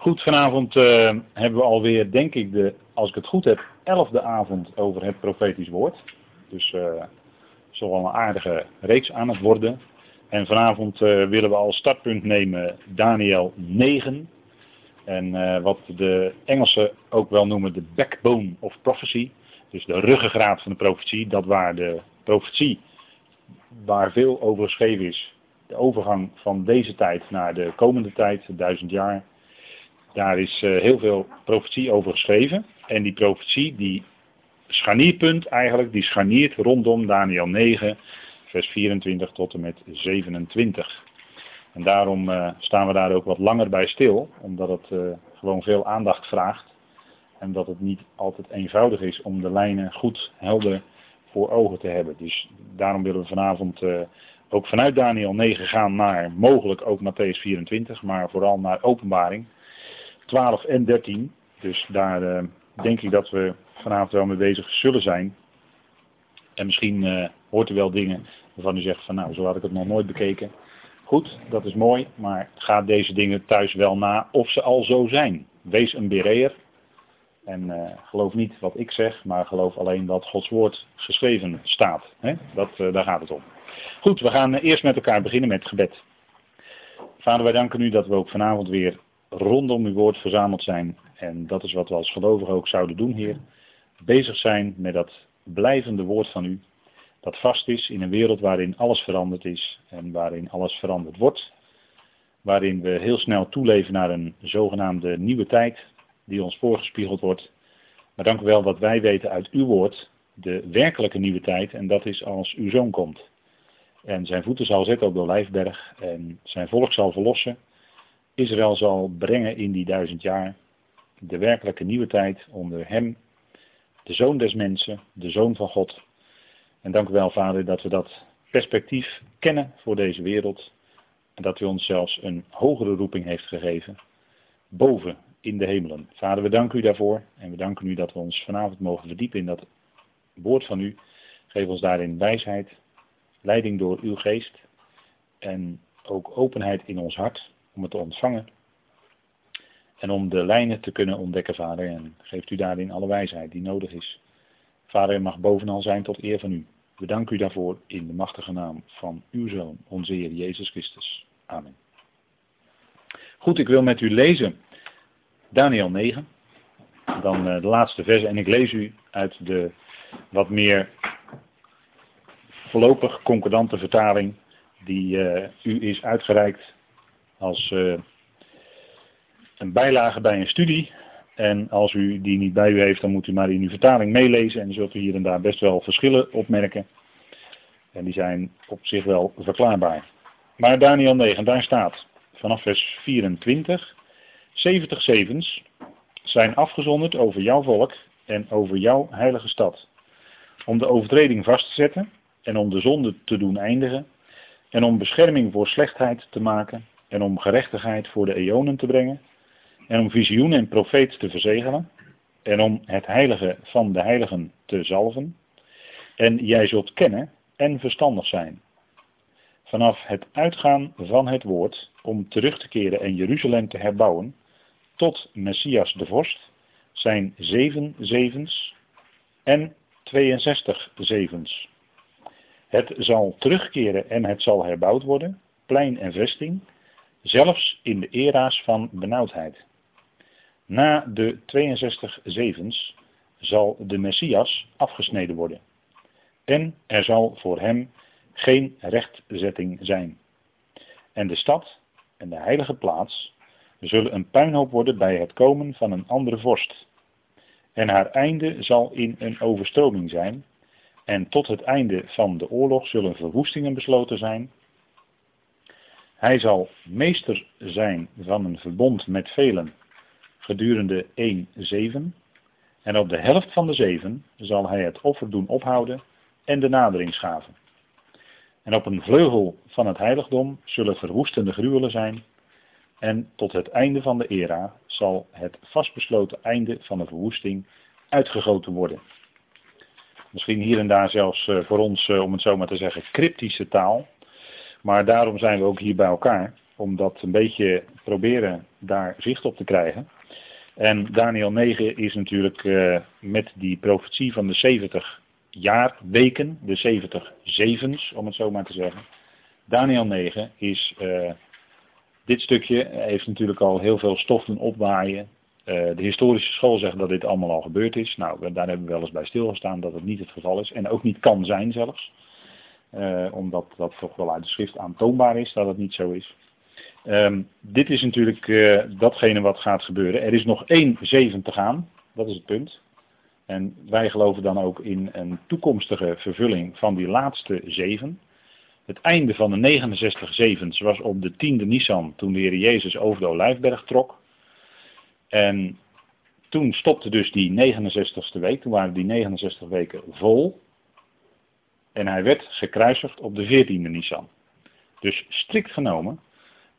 Goed, vanavond uh, hebben we alweer, denk ik, de, als ik het goed heb, elfde avond over het profetisch woord. Dus uh, zal wel een aardige reeks aan het worden. En vanavond uh, willen we als startpunt nemen Daniel 9. En wat de Engelsen ook wel noemen de backbone of prophecy. Dus de ruggengraat van de profetie. Dat waar de profetie, waar veel over geschreven is. De overgang van deze tijd naar de komende tijd, duizend jaar daar is uh, heel veel profetie over geschreven. En die profetie, die scharnierpunt eigenlijk, die scharniert rondom Daniel 9, vers 24 tot en met 27. En daarom uh, staan we daar ook wat langer bij stil, omdat het uh, gewoon veel aandacht vraagt. En dat het niet altijd eenvoudig is om de lijnen goed helder voor ogen te hebben. Dus daarom willen we vanavond ook vanuit Daniel 9 gaan naar mogelijk ook Matthäus 24, maar vooral naar openbaring. 12 en 13. Dus daar uh, denk ik dat we vanavond wel mee bezig zullen zijn. En misschien uh, hoort u wel dingen waarvan u zegt van nou, zo had ik het nog nooit bekeken. Goed, dat is mooi, maar ga deze dingen thuis wel na of ze al zo zijn. Wees een bereer en uh, geloof niet wat ik zeg, maar geloof alleen wat Gods woord geschreven staat. Hè? Dat, daar gaat het om. Goed, we gaan eerst met elkaar beginnen met gebed. Vader, wij danken u dat we ook vanavond weer rondom uw woord verzameld zijn. En dat is wat we als gelovigen ook zouden doen, Heer. Bezig zijn met dat blijvende woord van u. Dat vast is in een wereld waarin alles veranderd is en waarin alles veranderd wordt. Waarin we heel snel toeleven naar een zogenaamde nieuwe tijd die ons voorgespiegeld wordt. Maar dank u wel wat wij weten uit uw woord, de werkelijke nieuwe tijd. En dat is als uw zoon komt. En zijn voeten zal zetten op de Olijfberg en zijn volk zal verlossen. Israël zal brengen in die duizend jaar de werkelijke nieuwe tijd onder hem, de zoon des mensen, de zoon van God. En dank u wel, Vader, dat we dat perspectief kennen voor deze wereld. En dat u ons zelfs een hogere roeping heeft gegeven, boven in de hemelen. Vader, we danken u daarvoor en we danken u dat we ons vanavond mogen verdiepen in dat woord van u. Geef ons daarin wijsheid, leiding door uw geest en ook openheid in ons hart om het te ontvangen. En om de lijnen te kunnen ontdekken, Vader. En geeft u daarin alle wijsheid die nodig is. Vader, mag bovenal zijn tot eer van u. We danken u daarvoor in de machtige naam van uw Zoon, onze Heer Jezus Christus. Amen. Goed, ik wil met u lezen Daniel 9. Dan uh, de laatste verse. En ik lees u uit de wat meer voorlopig concordante vertaling die uh, u is uitgereikt als uh, een bijlage bij een studie. En als u die niet bij u heeft, dan moet u maar in uw vertaling meelezen. En dan zult u hier en daar best wel verschillen opmerken. En die zijn op zich wel verklaarbaar. Maar Daniel 9, daar staat vanaf vers 24. 70 zevens zijn afgezonderd over jouw volk en over jouw heilige stad. Om de overtreding vast te zetten en om de zonde te doen eindigen. En om bescherming voor slechtheid te maken en om gerechtigheid voor de eonen te brengen, en om visioen en profeet te verzegelen, en om het heilige van de heiligen te zalven, en jij zult kennen en verstandig zijn. Vanaf het uitgaan van het woord om terug te keren en Jeruzalem te herbouwen, tot Messias de vorst, zijn zeven zevens en 62 zevens. Het zal terugkeren en het zal herbouwd worden, plein en vesting, zelfs in de era's van benauwdheid. Na de 62 zevens zal de Messias afgesneden worden. En er zal voor hem geen rechtzetting zijn. En de stad en de heilige plaats zullen een puinhoop worden bij het komen van een andere vorst. En haar einde zal in een overstroming zijn. En tot het einde van de oorlog zullen verwoestingen besloten zijn hij zal meester zijn van een verbond met velen gedurende één zeven. En op de helft van de zeven zal hij het offer doen ophouden en de nadering schaven. En op een vleugel van het heiligdom zullen verwoestende gruwelen zijn. En tot het einde van de era zal het vastbesloten einde van de verwoesting uitgegoten worden. Misschien hier en daar zelfs voor ons, om het zo maar te zeggen, cryptische taal. Maar daarom zijn we ook hier bij elkaar, om dat een beetje proberen daar zicht op te krijgen. En Daniel 9 is natuurlijk uh, met die profetie van de 70 jaar weken, de 70 zevens, om het zo maar te zeggen. Daniel 9 is, uh, dit stukje heeft natuurlijk al heel veel stof doen opwaaien. Uh, de historische school zegt dat dit allemaal al gebeurd is. Nou, daar hebben we wel eens bij stilgestaan dat het niet het geval is. En ook niet kan zijn zelfs. Uh, omdat dat toch wel uit de schrift aantoonbaar is dat het niet zo is. Um, dit is natuurlijk uh, datgene wat gaat gebeuren. Er is nog één zeven te gaan. Dat is het punt. En wij geloven dan ook in een toekomstige vervulling van die laatste zeven. Het einde van de 69 zevens was op de tiende Nisan toen de Heer Jezus over de Olijfberg trok. En toen stopte dus die 69ste week, toen waren die 69 weken vol. En hij werd gekruisigd op de 14e Nisan. Dus strikt genomen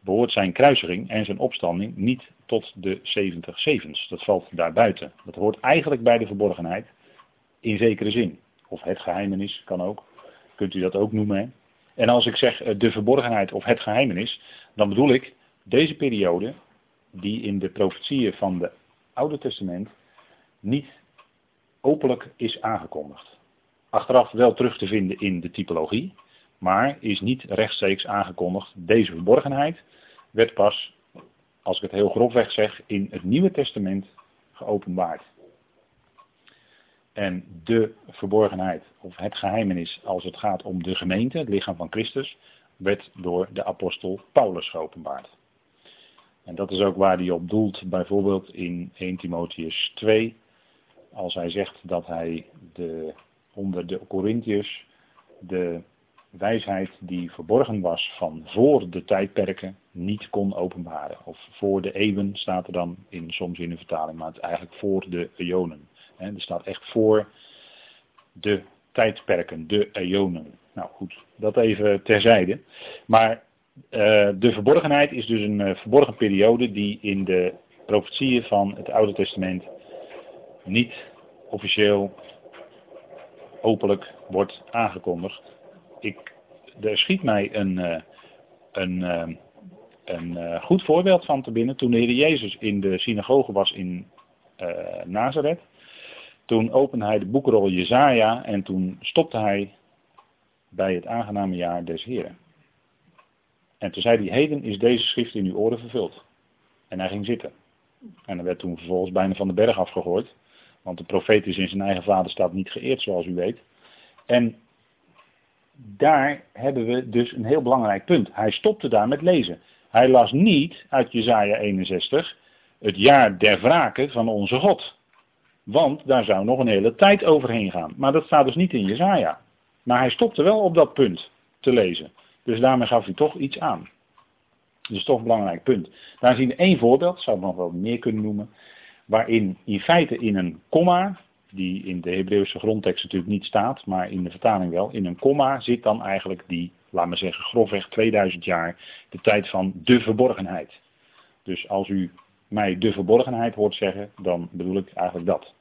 behoort zijn kruisiging en zijn opstanding niet tot de 70 zevens. Dat valt daarbuiten. Dat hoort eigenlijk bij de verborgenheid in zekere zin. Of het geheimenis kan ook. Kunt u dat ook noemen. En als ik zeg eh, de verborgenheid of het geheimenis, dan bedoel ik deze periode die in de profetieën van het Oude Testament niet openlijk is aangekondigd. Achteraf wel terug te vinden in de typologie, maar is niet rechtstreeks aangekondigd. Deze verborgenheid werd pas, als ik het heel grofweg zeg, in het Nieuwe Testament geopenbaard. En de verborgenheid, of het geheimenis als het gaat om de gemeente, het lichaam van Christus, werd door de apostel Paulus geopenbaard. En dat is ook waar hij op doelt, bijvoorbeeld in 1 Timotheus 2, als hij zegt dat hij de, onder de Corinthiërs de wijsheid die verborgen was van voor de tijdperken niet kon openbaren. Of voor de eeuwen staat er dan in, soms in een vertaling, maar het is eigenlijk voor de eonen. er staat echt voor de tijdperken, de eonen. Nou goed, dat even terzijde. Maar uh, de verborgenheid is dus een uh, verborgen periode die in de profetieën van het Oude Testament niet officieel openlijk wordt aangekondigd. Ik, er schiet mij een, uh, een, een goed voorbeeld van te binnen. Toen de Heer Jezus in de synagoge was in Nazareth. Toen opende hij de boekrol Jezaja en toen stopte hij bij het aangename jaar des Heren. En toen zei hij, heden is deze schrift in uw oren vervuld. En hij ging zitten. En hij werd toen vervolgens bijna van de berg afgegooid. Want de profeet is in zijn eigen vaderstad niet geëerd, zoals u weet. En daar hebben we dus een heel belangrijk punt. Hij stopte daar met lezen. Hij las niet uit Jezaja 61 het jaar der wraken van onze God. Want daar zou nog een hele tijd overheen gaan. Maar dat staat dus niet in Jezaja. Maar hij stopte wel op dat punt te lezen. Dus daarmee gaf hij toch iets aan. Dat is toch een belangrijk punt. Daar zien we één voorbeeld, zou ik nog wel meer kunnen noemen, waarin in feite in een komma, die in de Hebreeuwse grondtekst natuurlijk niet staat, maar in de vertaling wel, in een komma zit dan eigenlijk die, laat me zeggen, grofweg 2000 jaar, de tijd van de verborgenheid. Dus als u mij de verborgenheid hoort zeggen, dan bedoel ik eigenlijk dat.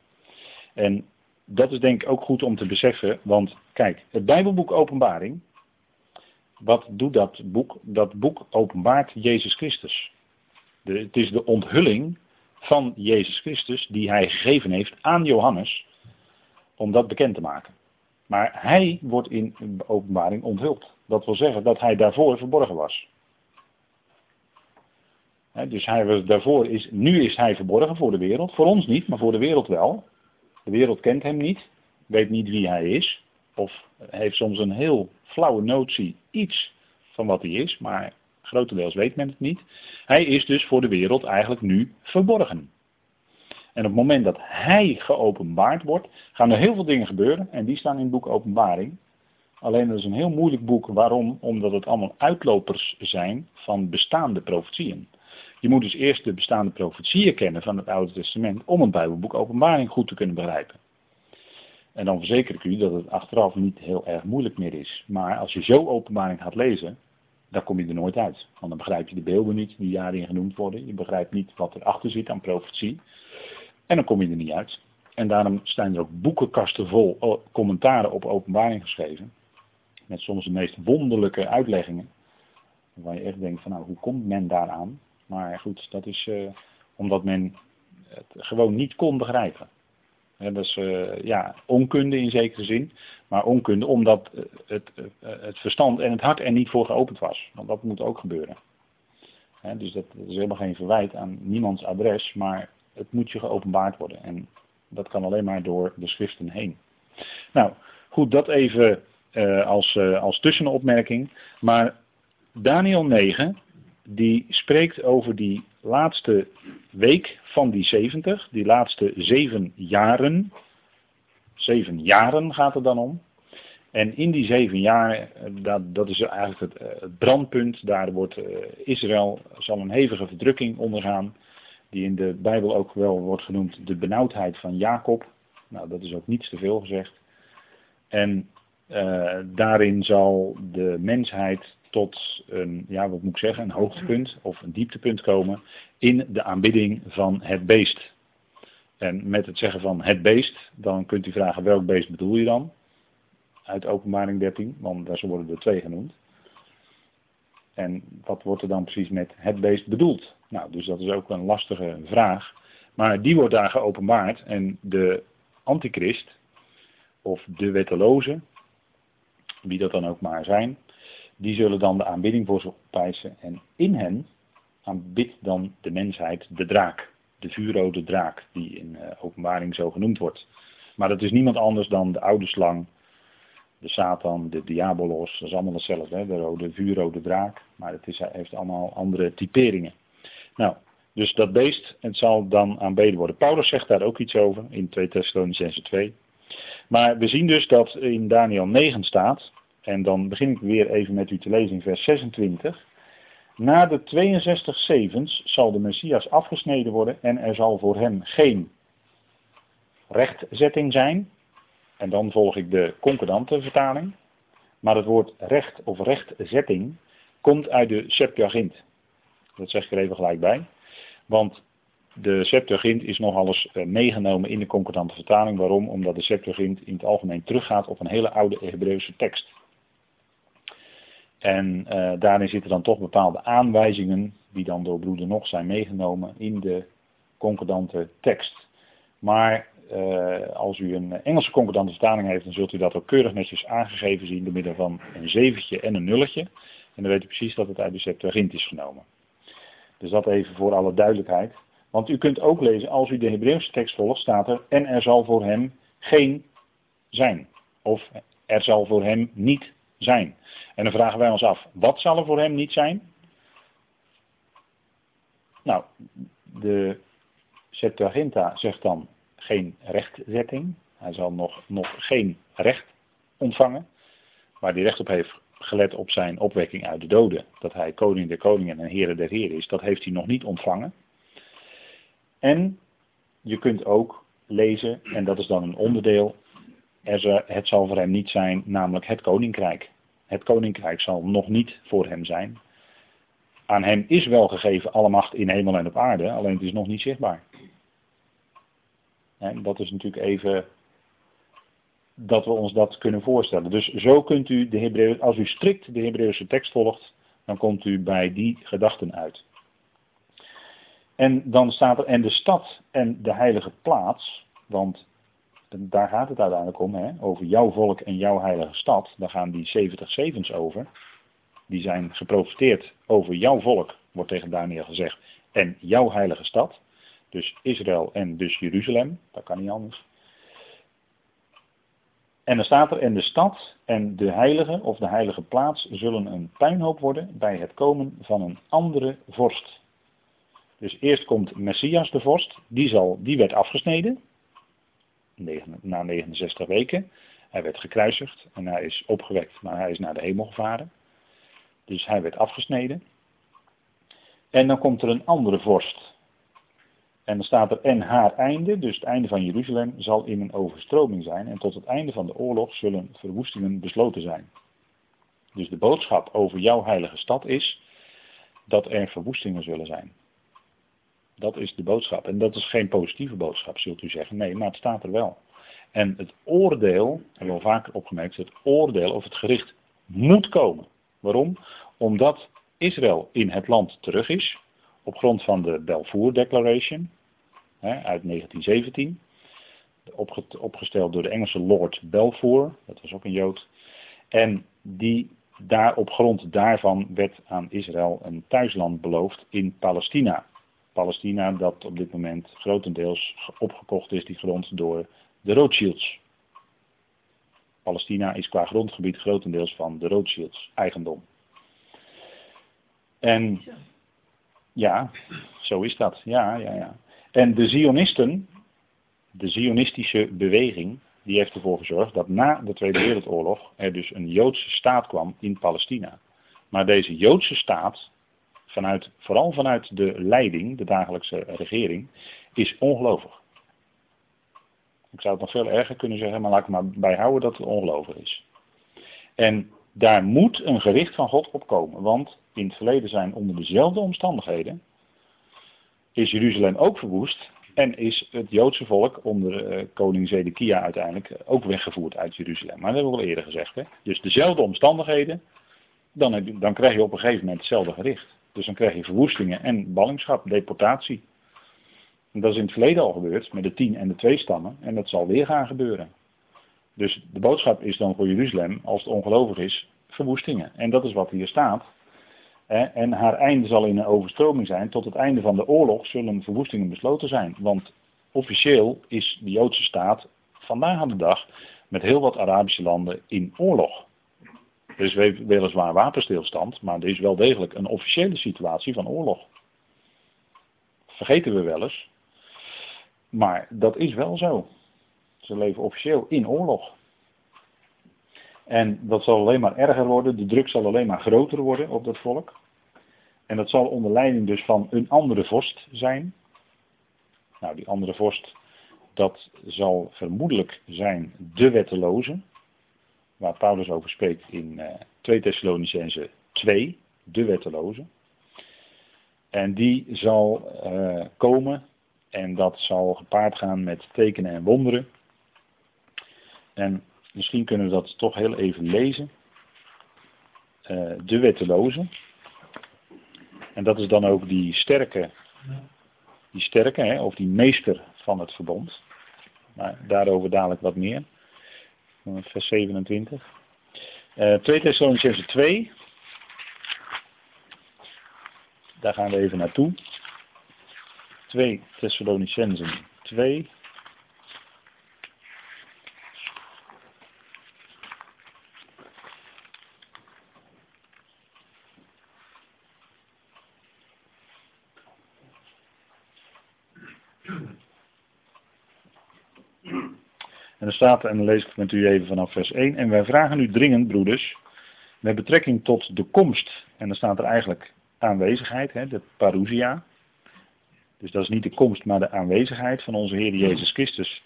En dat is denk ik ook goed om te beseffen, want kijk, het Bijbelboek Openbaring, wat doet dat boek? Dat boek openbaart Jezus Christus. De, het is de onthulling van Jezus Christus die hij gegeven heeft aan Johannes om dat bekend te maken. Maar hij wordt in openbaring onthuld. Dat wil zeggen dat hij daarvoor verborgen was. dus hij was daarvoor is, nu is hij verborgen voor de wereld. Voor ons niet, maar voor de wereld wel. De wereld kent hem niet, weet niet wie hij is. Of heeft soms een heel flauwe notie iets van wat hij is, maar grotendeels weet men het niet. Hij is dus voor de wereld eigenlijk nu verborgen. En op het moment dat hij geopenbaard wordt, gaan er heel veel dingen gebeuren en die staan in het boek Openbaring. Alleen dat is een heel moeilijk boek. Waarom? Omdat het allemaal uitlopers zijn van bestaande profetieën. Je moet dus eerst de bestaande profetieën kennen van het Oude Testament om het Bijbelboek Openbaring goed te kunnen begrijpen. En dan verzeker ik u dat het achteraf niet heel erg moeilijk meer is. Maar als je zo openbaring gaat lezen, dan kom je er nooit uit. Want dan begrijp je de beelden niet die daarin genoemd worden. Je begrijpt niet wat erachter zit aan profetie. En dan kom je er niet uit. En daarom zijn er ook boekenkasten vol commentaren op openbaring geschreven. Met soms de meest wonderlijke uitleggingen. Waar je echt denkt van nou, hoe komt men daaraan? Maar goed, dat is uh, omdat men het gewoon niet kon begrijpen. Dat is uh, ja, onkunde in zekere zin. Maar onkunde omdat het, het verstand en het hart er niet voor geopend was. Want dat moet ook gebeuren. dus dat, is helemaal geen verwijt aan niemands adres. Maar het moet je geopenbaard worden. En dat kan alleen maar door de schriften heen. Nou, goed, dat even uh, als, als tussenopmerking. Maar Daniel 9, die spreekt over die laatste week van die 70, die laatste zeven jaren. Zeven jaren gaat het dan om. En in die zeven jaar, eh, dat, dat is eigenlijk het, het brandpunt, daar wordt Israël, zal een hevige verdrukking ondergaan die in de Bijbel ook wel wordt genoemd de benauwdheid van Jacob. Nou, dat is ook niets te veel gezegd. En daarin zal de mensheid tot een, ja, wat moet ik zeggen, een hoogtepunt of een dieptepunt komen in de aanbidding van het beest. En met het zeggen van het beest, dan kunt u vragen welk beest bedoel je dan? Uit openbaring 13, want daar worden er twee genoemd. En wat wordt er dan precies met het beest bedoeld? Nou, dus dat is ook een lastige vraag. Maar die wordt daar geopenbaard en de antichrist, of de wetteloze, wie dat dan ook maar zijn, die zullen dan de aanbidding voor zich opeisen. En in hen aanbidt dan de mensheid de draak, de vuurrode draak, die in uh, openbaring zo genoemd wordt. Maar dat is niemand anders dan de oude slang, de Satan, de Diabolos, dat is allemaal hetzelfde, de rode, vuurrode draak. Maar het is, heeft allemaal andere typeringen. Nou, dus dat beest, het zal dan aanbeden worden. Paulus zegt daar ook iets over in 2 Thessalonicense 2. Maar we zien dus dat in Daniel 9 staat, en dan begin ik weer even met u te lezen in vers 26. Na de 62 zevens zal de Messias afgesneden worden en er zal voor hem geen rechtzetting zijn. En dan volg ik de concordante vertaling. Maar het woord recht of rechtzetting komt uit de Septuagint. Dat zeg ik er even gelijk bij. Want de Septuagint is nogal eens eh, meegenomen in de concordante vertaling. Waarom? Omdat de Septuagint in het algemeen teruggaat op een hele oude Hebreeuwse tekst. En uh, daarin zitten dan toch bepaalde aanwijzingen, die dan door broeder nog zijn meegenomen in de concordante tekst. Maar uh, als u een Engelse concordante vertaling heeft, dan zult u dat ook keurig netjes aangegeven zien door middel van een zeventje en een nulletje. En dan weet u precies dat het uit de Septuagint is genomen. Dus dat even voor alle duidelijkheid. Want u kunt ook lezen, als u de Hebreeuwse tekst volgt, staat er, en er zal voor hem geen zijn. Of er zal voor hem niet zijn. En dan vragen wij ons af, wat zal er voor hem niet zijn? Nou, de Septuaginta zegt dan geen rechtzetting. Hij zal nog, nog geen recht ontvangen. Waar hij recht op heeft gelet op zijn opwekking uit de doden, dat hij koning der koningen en heren der heren is, dat heeft hij nog niet ontvangen. En je kunt ook lezen, en dat is dan een onderdeel, er, het zal voor hem niet zijn, namelijk het koninkrijk. Het koninkrijk zal nog niet voor hem zijn. Aan hem is wel gegeven alle macht in hemel en op aarde, alleen het is nog niet zichtbaar. En dat is natuurlijk even dat we ons dat kunnen voorstellen. Dus zo kunt u de Hebreeuw, als u strikt de Hebreeuwse tekst volgt, dan komt u bij die gedachten uit. En dan staat er, en de stad en de heilige plaats, want daar gaat het uiteindelijk om, hè, over jouw volk en jouw heilige stad. Daar gaan die 70 zevens over. Die zijn geprofiteerd over jouw volk, wordt tegen Daniel gezegd, en jouw heilige stad. Dus Israël en dus Jeruzalem, dat kan niet anders. En dan staat er, en de stad en de heilige of de heilige plaats zullen een puinhoop worden bij het komen van een andere vorst. Dus eerst komt Messias de vorst, die, zal, die werd afgesneden, na 69 weken. Hij werd gekruisigd en hij is opgewekt, maar hij is naar de hemel gevaren. Dus hij werd afgesneden. En dan komt er een andere vorst. En dan staat er en haar einde, dus het einde van Jeruzalem, zal in een overstroming zijn. En tot het einde van de oorlog zullen verwoestingen besloten zijn. Dus de boodschap over jouw heilige stad is dat er verwoestingen zullen zijn. Dat is de boodschap. En dat is geen positieve boodschap, zult u zeggen. Nee, maar het staat er wel. En het oordeel, hebben we al vaker opgemerkt, het oordeel of het gericht moet komen. Waarom? Omdat Israël in het land terug is, op grond van de Balfour Declaration hè, uit 1917, opgesteld door de Engelse Lord Balfour, dat was ook een Jood, en die daar op grond daarvan werd aan Israël een thuisland beloofd in Palestina. Palestina dat op dit moment grotendeels opgekocht is, die grond, door de Rothschilds. Palestina is qua grondgebied grotendeels van de Rothschilds eigendom. En ja, zo is dat. Ja, ja, ja. En de Zionisten, de Zionistische beweging, die heeft ervoor gezorgd dat na de Tweede Wereldoorlog er dus een Joodse staat kwam in Palestina. Maar deze Joodse staat, vanuit, vooral vanuit de leiding, de dagelijkse regering, is ongelovig. Ik zou het nog veel erger kunnen zeggen, maar laat ik maar bijhouden dat het ongelovig is. En daar moet een gericht van God op komen, want in het verleden zijn onder dezelfde omstandigheden, is Jeruzalem ook verwoest en is het Joodse volk onder uh, koning Zedekia uiteindelijk ook weggevoerd uit Jeruzalem. Maar dat hebben we al eerder gezegd. Hè? Dus dezelfde omstandigheden, dan, dan krijg je op een gegeven moment hetzelfde gericht. Dus dan krijg je verwoestingen en ballingschap, deportatie. En dat is in het verleden al gebeurd met de tien en de twee stammen. En dat zal weer gaan gebeuren. Dus de boodschap is dan voor Jeruzalem, als het ongelovig is, verwoestingen. En dat is wat hier staat. En haar einde zal in een overstroming zijn. Tot het einde van de oorlog zullen verwoestingen besloten zijn. Want officieel is de Joodse staat vandaag aan de dag met heel wat Arabische landen in oorlog. Er is weliswaar wapenstilstand, maar er is wel degelijk een officiële situatie van oorlog. Vergeten we wel eens. Maar dat is wel zo. Ze leven officieel in oorlog. En dat zal alleen maar erger worden, de druk zal alleen maar groter worden op dat volk. En dat zal onder leiding dus van een andere vorst zijn. Nou, die andere vorst, dat zal vermoedelijk zijn de wetteloze. Waar Paulus over spreekt in uh, 2 Thessalonicense 2, de wetteloze. En die zal uh, komen en dat zal gepaard gaan met tekenen en wonderen. En misschien kunnen we dat toch heel even lezen. Uh, de wetteloze. En dat is dan ook die sterke, die sterke, hè, of die meester van het verbond. Maar daarover dadelijk wat meer. Vers 27. Uh, 2 Thessalonicense 2. Daar gaan we even naartoe. 2 Thessalonicenzen 2. En er staat, en dan lees ik het met u even vanaf vers 1. En wij vragen u dringend, broeders, met betrekking tot de komst. En dan staat er eigenlijk aanwezigheid, hè, de parousia. Dus dat is niet de komst, maar de aanwezigheid van onze Heer Jezus Christus.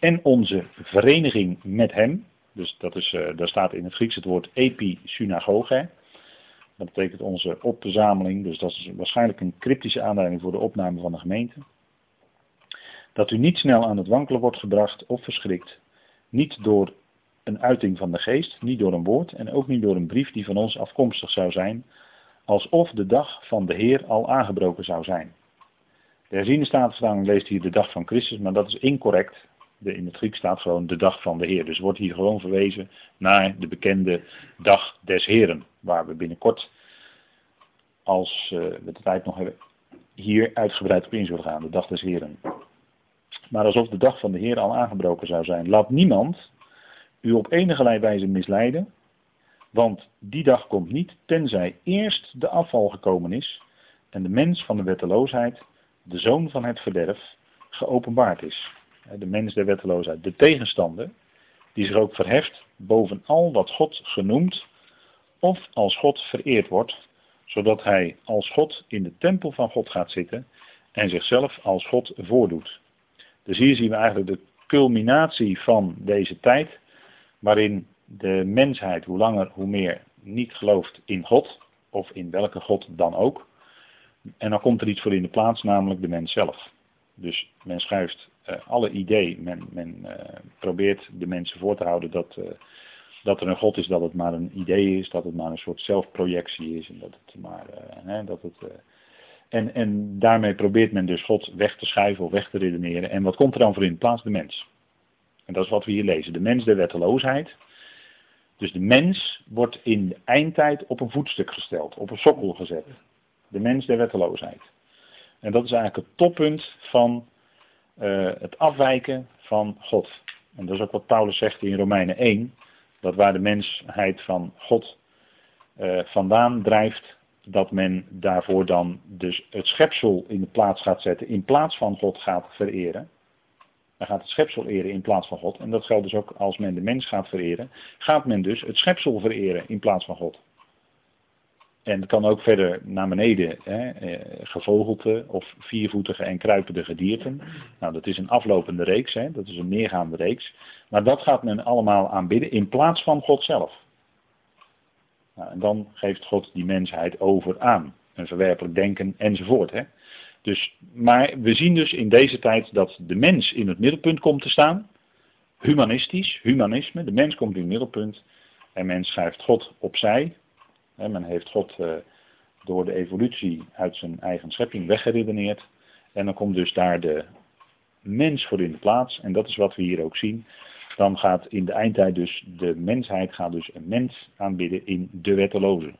En onze vereniging met Hem. Dus dat is, uh, daar staat in het Grieks het woord episynagoge. Dat betekent onze opzameling. Dus dat is waarschijnlijk een cryptische aanleiding voor de opname van de gemeente. Dat u niet snel aan het wankelen wordt gebracht of verschrikt. Niet door een uiting van de geest, niet door een woord en ook niet door een brief die van ons afkomstig zou zijn, alsof de dag van de Heer al aangebroken zou zijn. De staatvertaling leest hier de dag van Christus, maar dat is incorrect. In het Grieks staat gewoon de dag van de Heer. Dus wordt hier gewoon verwezen naar de bekende dag des Heren, waar we binnenkort, als uh, we de tijd nog hebben, hier uitgebreid op in zullen gaan, de dag des Heren. Maar alsof de dag van de Heer al aangebroken zou zijn. Laat niemand u op enige wijze misleiden, want die dag komt niet tenzij eerst de afval gekomen is en de mens van de wetteloosheid, de zoon van het verderf, geopenbaard is. De mens der wetteloosheid, de tegenstander, die zich ook verheft boven al wat God genoemd of als God vereerd wordt, zodat hij als God in de tempel van God gaat zitten en zichzelf als God voordoet. Dus hier zien we eigenlijk de culminatie van deze tijd, waarin de mensheid hoe langer hoe meer niet gelooft in God, of in welke God dan ook. En dan komt er iets voor in de plaats, namelijk de mens zelf. Dus men schuift uh, alle idee, men, men uh, probeert de mensen voor te houden dat uh, dat er een God is, dat het maar een idee is, dat het maar een soort zelfprojectie is. En dat het maar, hè, dat het, en, en daarmee probeert men dus God weg te schuiven of weg te redeneren. En wat komt er dan voor in plaats? De mens. En dat is wat we hier lezen. De mens der wetteloosheid. Dus de mens wordt in de eindtijd op een voetstuk gesteld, op een sokkel gezet. De mens der wetteloosheid. En dat is eigenlijk het toppunt van uh, het afwijken van God. En dat is ook wat Paulus zegt in Romeinen 1. Dat waar de mensheid van God uh, vandaan drijft, dat men daarvoor dan dus het schepsel in de plaats gaat zetten, in plaats van God gaat vereren. Dan gaat het schepsel eren in plaats van God. En dat geldt dus ook als men de mens gaat vereren. Gaat men dus het schepsel vereren in plaats van God. En het kan ook verder naar beneden, hè, eh, gevogelte of viervoetige en kruipende gedierten. Nou, dat is een aflopende reeks, hè, dat is een neergaande reeks. Maar dat gaat men allemaal aanbidden in plaats van God zelf. Nou, en dan geeft God die mensheid over aan. Een verwerpelijk denken enzovoort. Hè. Dus, maar we zien dus in deze tijd dat de mens in het middelpunt komt te staan. Humanistisch, humanisme, de mens komt in het middelpunt. En men schrijft God opzij. Men heeft God eh, door de evolutie uit zijn eigen schepping weggeredeneerd. En dan komt dus daar de mens voor in de plaats. En dat is wat we hier ook zien. Dan gaat in de eindtijd dus de mensheid gaat dus een mens aanbidden in de wetteloze.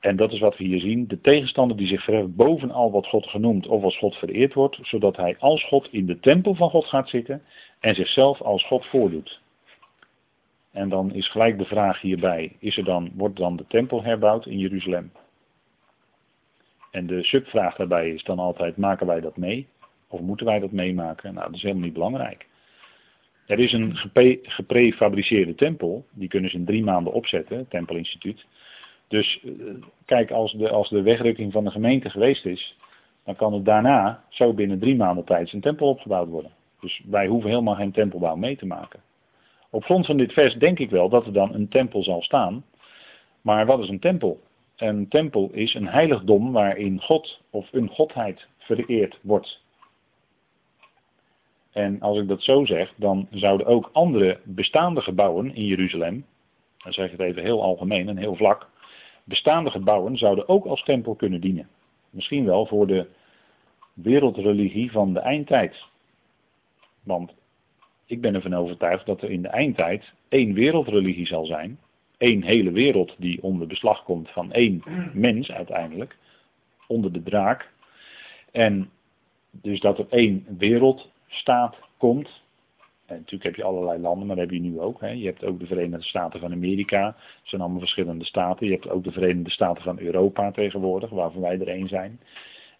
En dat is wat we hier zien. De tegenstander die zich verheft boven al wat God genoemd of als God vereerd wordt, zodat hij als God in de tempel van God gaat zitten en zichzelf als God voordoet. En dan is gelijk de vraag hierbij, is er dan, wordt dan de tempel herbouwd in Jeruzalem? En de subvraag daarbij is dan altijd, maken wij dat mee? Of moeten wij dat meemaken? Nou, dat is helemaal niet belangrijk. Er is een geprefabriceerde tempel, die kunnen ze in drie maanden opzetten, het Tempelinstituut. Dus eh, kijk, als de, als de wegrukking van de gemeente geweest is, dan kan het daarna zo binnen drie maanden tijd zijn tempel opgebouwd worden. Dus wij hoeven helemaal geen tempelbouw mee te maken. Op grond van dit vers denk ik wel dat er dan een tempel zal staan. Maar wat is een tempel? Een tempel is een heiligdom waarin God of een godheid vereerd wordt. En als ik dat zo zeg, dan zouden ook andere bestaande gebouwen in Jeruzalem, dan zeg ik het even heel algemeen en heel vlak, bestaande gebouwen zouden ook als tempel kunnen dienen. Misschien wel voor de wereldreligie van de eindtijd. Want ik ben ervan overtuigd dat er in de eindtijd één wereldreligie zal zijn. één hele wereld die onder beslag komt van één mens uiteindelijk. Onder de draak. En dus dat er één wereldstaat komt. En natuurlijk heb je allerlei landen, maar dat heb je nu ook. Hè. Je hebt ook de Verenigde Staten van Amerika. Dat zijn allemaal verschillende staten. Je hebt ook de Verenigde Staten van Europa tegenwoordig, waarvan wij er één zijn.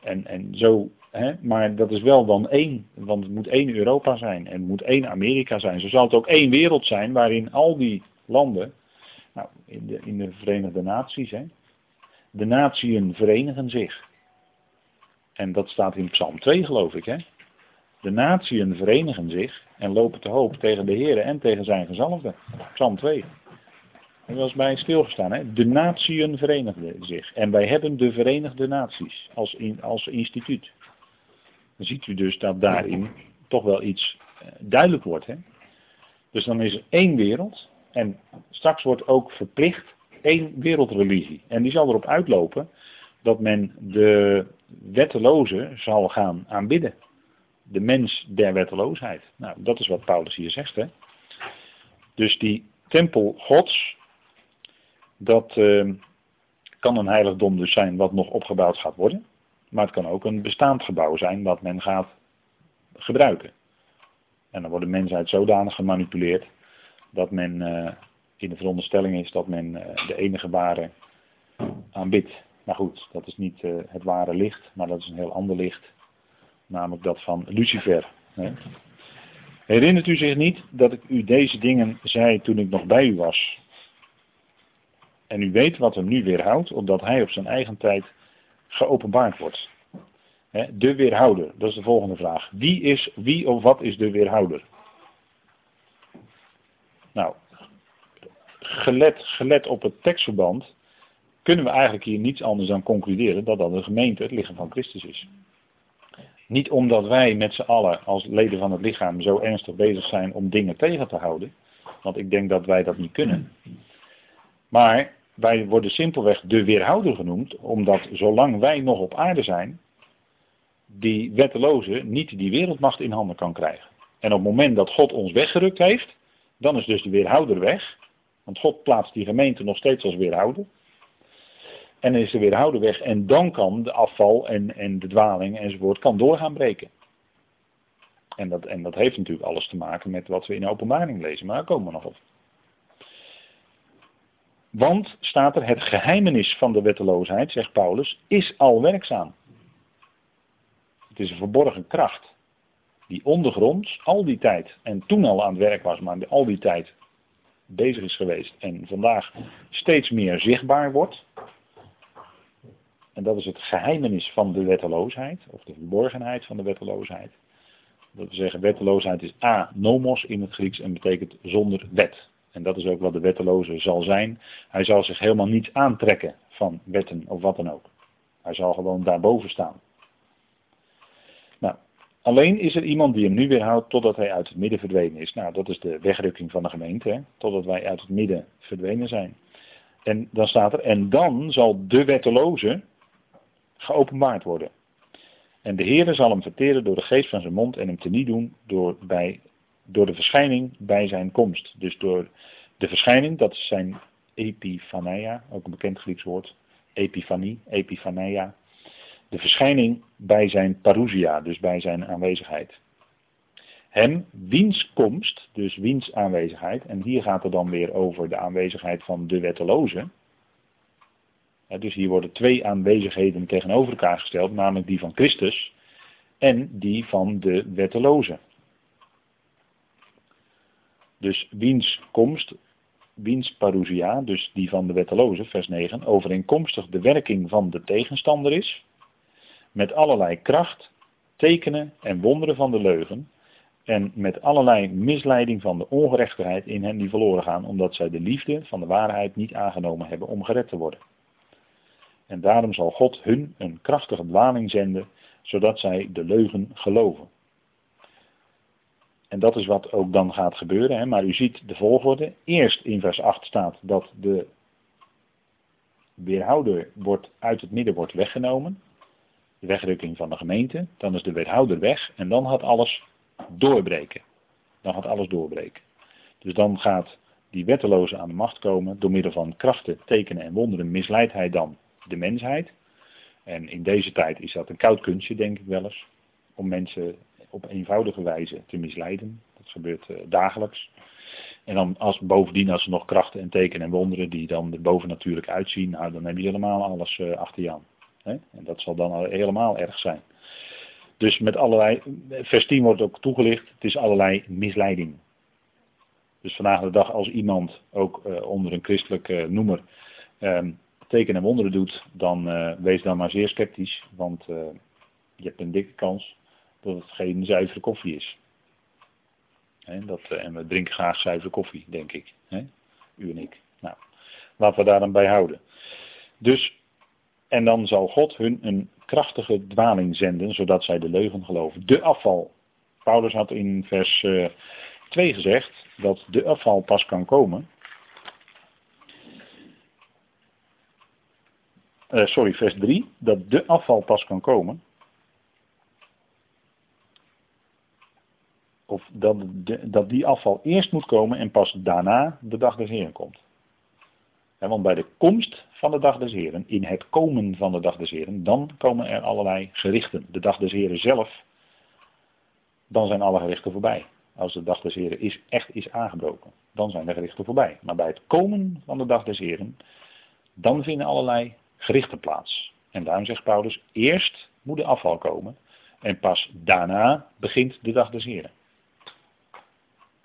En, en zo, hè, maar dat is wel dan één, want het moet één Europa zijn en het moet één Amerika zijn. Zo zal het ook één wereld zijn waarin al die landen, nou, in de, in de Verenigde Naties, hè, de natieën verenigen zich. En dat staat in Psalm 2 geloof ik. Hè. De natieën verenigen zich en lopen te hoop tegen de Heer en tegen zijn gezalfde. Psalm 2. Er was bij stilgestaan. Hè? De natieën verenigden zich. En wij hebben de Verenigde Naties als, als instituut. Dan ziet u dus dat daarin toch wel iets eh, duidelijk wordt. Hè? Dus dan is er één wereld. En straks wordt ook verplicht één wereldreligie. En die zal erop uitlopen dat men de wetteloze zal gaan aanbidden. De mens der wetteloosheid. Nou, dat is wat Paulus hier zegt. Hè? Dus die tempel gods, dat uh, kan een heiligdom dus zijn wat nog opgebouwd gaat worden. Maar het kan ook een bestaand gebouw zijn wat men gaat gebruiken. En dan wordt de mensheid zodanig gemanipuleerd dat men uh, in de veronderstelling is dat men uh, de enige ware aanbidt. Maar goed, dat is niet uh, het ware licht, maar dat is een heel ander licht. Namelijk dat van Lucifer. Herinnert u zich niet dat ik u deze dingen zei toen ik nog bij u was? En u weet wat hem nu weerhoudt, omdat hij op zijn eigen tijd geopenbaard wordt. De weerhouder, dat is de volgende vraag. Wie is, wie of wat is de weerhouder? Nou, gelet, gelet op het tekstverband kunnen we eigenlijk hier niets anders dan concluderen dat dat de gemeente het lichaam van Christus is. Niet omdat wij met z'n allen als leden van het lichaam zo ernstig bezig zijn om dingen tegen te houden, want ik denk dat wij dat niet kunnen. Maar wij worden simpelweg de weerhouder genoemd, omdat zolang wij nog op aarde zijn, die wetteloze niet die wereldmacht in handen kan krijgen. En op het moment dat God ons weggerukt heeft, dan is dus de weerhouder weg. Want God plaatst die gemeente nog steeds als weerhouder. En dan is de weerhouder weg en dan kan de afval en, en de dwaling enzovoort kan doorgaan breken. En dat, en dat heeft natuurlijk alles te maken met wat we in de openbaring lezen, maar daar komen we nog op. Want, staat er, het geheimenis van de wetteloosheid, zegt Paulus, is al werkzaam. Het is een verborgen kracht die ondergronds al die tijd en toen al aan het werk was, maar al die tijd bezig is geweest en vandaag steeds meer zichtbaar wordt. En dat is het geheimenis van de wetteloosheid, of de verborgenheid van de wetteloosheid. Dat we zeggen, wetteloosheid is a, nomos in het Grieks en betekent zonder wet. En dat is ook wat de wetteloze zal zijn. Hij zal zich helemaal niets aantrekken van wetten of wat dan ook. Hij zal gewoon daarboven staan. Nou, alleen is er iemand die hem nu weerhoudt totdat hij uit het midden verdwenen is. Nou, dat is de wegrukking van de gemeente, hè? totdat wij uit het midden verdwenen zijn. En dan staat er, en dan zal de wetteloze geopenbaard worden. En de Heere zal hem verteren door de geest van zijn mond en hem teniet doen door, bij, door de verschijning bij zijn komst. Dus door de verschijning, dat is zijn epifania, ook een bekend Grieks woord. Epifanie, epifania. De verschijning bij zijn parousia, dus bij zijn aanwezigheid. Hem, wiens komst, dus wiens aanwezigheid, en hier gaat het dan weer over de aanwezigheid van de wetteloze dus hier worden twee aanwezigheden tegenover elkaar gesteld, namelijk die van Christus en die van de wetteloze. Dus wiens komst, wiens parousia, dus die van de wetteloze, vers 9, overeenkomstig de werking van de tegenstander is, met allerlei kracht, tekenen en wonderen van de leugen, en met allerlei misleiding van de ongerechtigheid in hen die verloren gaan, omdat zij de liefde van de waarheid niet aangenomen hebben om gered te worden. En daarom zal God hun een krachtige dwaling zenden, zodat zij de leugen geloven. En dat is wat ook dan gaat gebeuren. Hè? Maar u ziet de volgorde. Eerst in vers 8 staat dat de weerhouder wordt, uit het midden wordt weggenomen. De wegrukking van de gemeente. Dan is de weerhouder weg. En dan gaat alles doorbreken. Dan gaat alles doorbreken. Dus dan gaat die wetteloze aan de macht komen. Door middel van krachten, tekenen en wonderen misleidt hij dan de mensheid. En in deze tijd is dat een koud kunstje, denk ik wel eens. Om mensen op eenvoudige wijze te misleiden. Dat gebeurt uh, dagelijks. En dan als, bovendien als ze nog krachten en tekenen en wonderen die dan er bovennatuurlijk uitzien, nou, dan heb je helemaal alles uh, achter je aan. Hè? En dat zal dan helemaal erg zijn. Dus met allerlei, vers 10 wordt ook toegelicht, het is allerlei misleiding. Dus vandaag de dag als iemand ook uh, onder een christelijke noemer um, tekenen en wonderen doet, dan uh, wees dan maar zeer sceptisch, want uh, je hebt een dikke kans dat het geen zuivere koffie is. Dat, uh, en we drinken graag zuivere koffie, denk ik. U en ik. Nou, laten we daar dan bij houden. Dus, en dan zal God hun een krachtige dwaling zenden, zodat zij de leugen geloven. De afval. Paulus had in vers 2 gezegd dat de afval pas kan komen uh, sorry, vers 3, dat de afval pas kan komen. Of dat, dat die afval eerst moet komen en pas daarna de dag des Heren komt. want bij de komst van de dag des Heren, in het komen van de dag des Heren, dan komen er allerlei gerichten. De dag des Heren zelf, dan zijn alle gerichten voorbij. Als de dag des Heren is, echt is aangebroken, dan zijn de gerichten voorbij. Maar bij het komen van de dag des Heren, dan vinden allerlei gerichte plaats. En daarom zegt Paulus, eerst moet de afval komen en pas daarna begint de dag des Heren.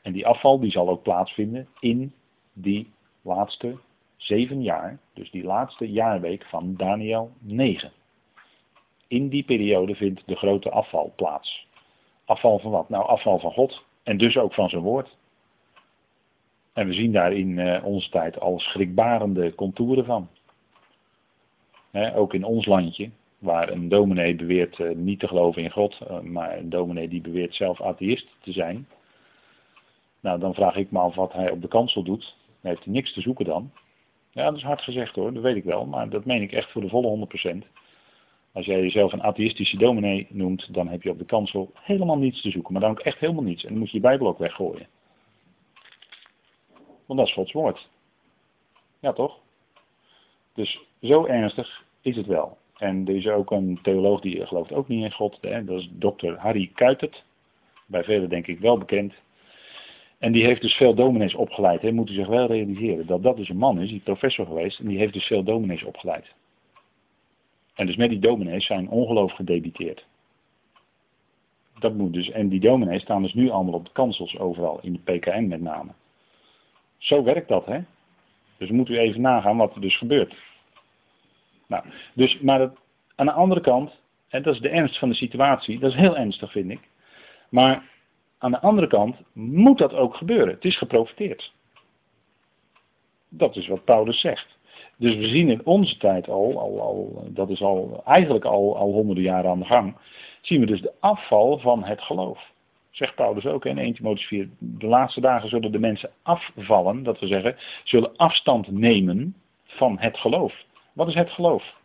En die afval die zal ook plaatsvinden in die laatste zeven jaar, dus die laatste jaarweek van Daniel 9. In die periode vindt de grote afval plaats. Afval van wat? Nou, afval van God en dus ook van zijn woord. En we zien daar in uh, onze tijd al schrikbarende contouren van ook in ons landje, waar een dominee beweert uh, niet te geloven in God, uh, maar een dominee die beweert zelf atheïst te zijn. Nou, dan vraag ik me af wat hij op de kansel doet. Heeft hij niks te zoeken dan. Ja, dat is hard gezegd hoor, dat weet ik wel. Maar dat meen ik echt voor de volle 100%. Als jij jezelf een atheïstische dominee noemt, dan heb je op de kansel helemaal niets te zoeken. Maar dan ook echt helemaal niets. En dan moet je je Bijbel ook weggooien. Want dat is Gods woord. Ja, toch? Dus zo ernstig is het wel. En er is ook een theoloog die gelooft ook niet in God. Hè? Dat is dokter Harry Kuitert. Bij velen denk ik wel bekend. En die heeft dus veel dominees opgeleid. Hè? Moet u zich wel realiseren dat dat dus een man is, die professor geweest. En die heeft dus veel dominees opgeleid. En dus met die dominees zijn ongeloof gedebiteerd. Dat moet dus, en die dominees staan dus nu allemaal op de kansels overal, in de PKN met name. Zo werkt dat, hè? Dus moet u even nagaan wat er dus gebeurt. Nou, dus, maar dat, aan de andere kant, dat is de ernst van de situatie, dat is heel ernstig vind ik. Maar aan de andere kant moet dat ook gebeuren. Het is geprofiteerd. Dat is wat Paulus zegt. Dus we zien in onze tijd al, al, al dat is al eigenlijk al, al honderden jaren aan de gang, zien we dus de afval van het geloof. Zegt Paulus ook in 1 Timotheüs 4. De laatste dagen zullen de mensen afvallen, dat we zeggen, zullen afstand nemen van het geloof. Wat is het geloof?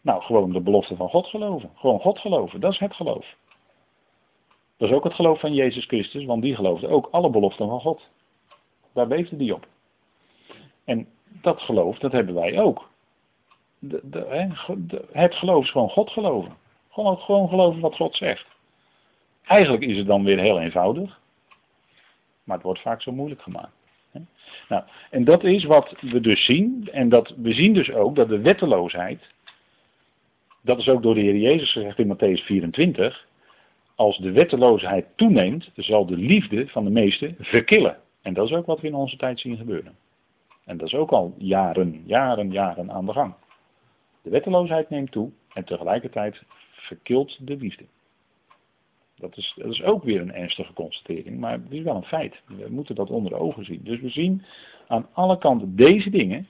Nou, gewoon de belofte van God geloven. Gewoon God geloven, dat is het geloof. Dat is ook het geloof van Jezus Christus, want die geloofde ook alle beloften van God. Daar beefde die op. En dat geloof, dat hebben wij ook. De, de, het geloof is gewoon God geloven. Gewoon, gewoon geloven wat God zegt. Eigenlijk is het dan weer heel eenvoudig. Maar het wordt vaak zo moeilijk gemaakt. Nou, en dat is wat we dus zien. En dat, we zien dus ook dat de wetteloosheid. Dat is ook door de Heer Jezus gezegd in Matthäus 24. Als de wetteloosheid toeneemt, zal de liefde van de meesten verkillen. En dat is ook wat we in onze tijd zien gebeuren. En dat is ook al jaren, jaren, jaren aan de gang. De wetteloosheid neemt toe en tegelijkertijd verkilt de liefde. Dat is, dat is ook weer een ernstige constatering, maar het is wel een feit. We moeten dat onder de ogen zien. Dus we zien aan alle kanten deze dingen,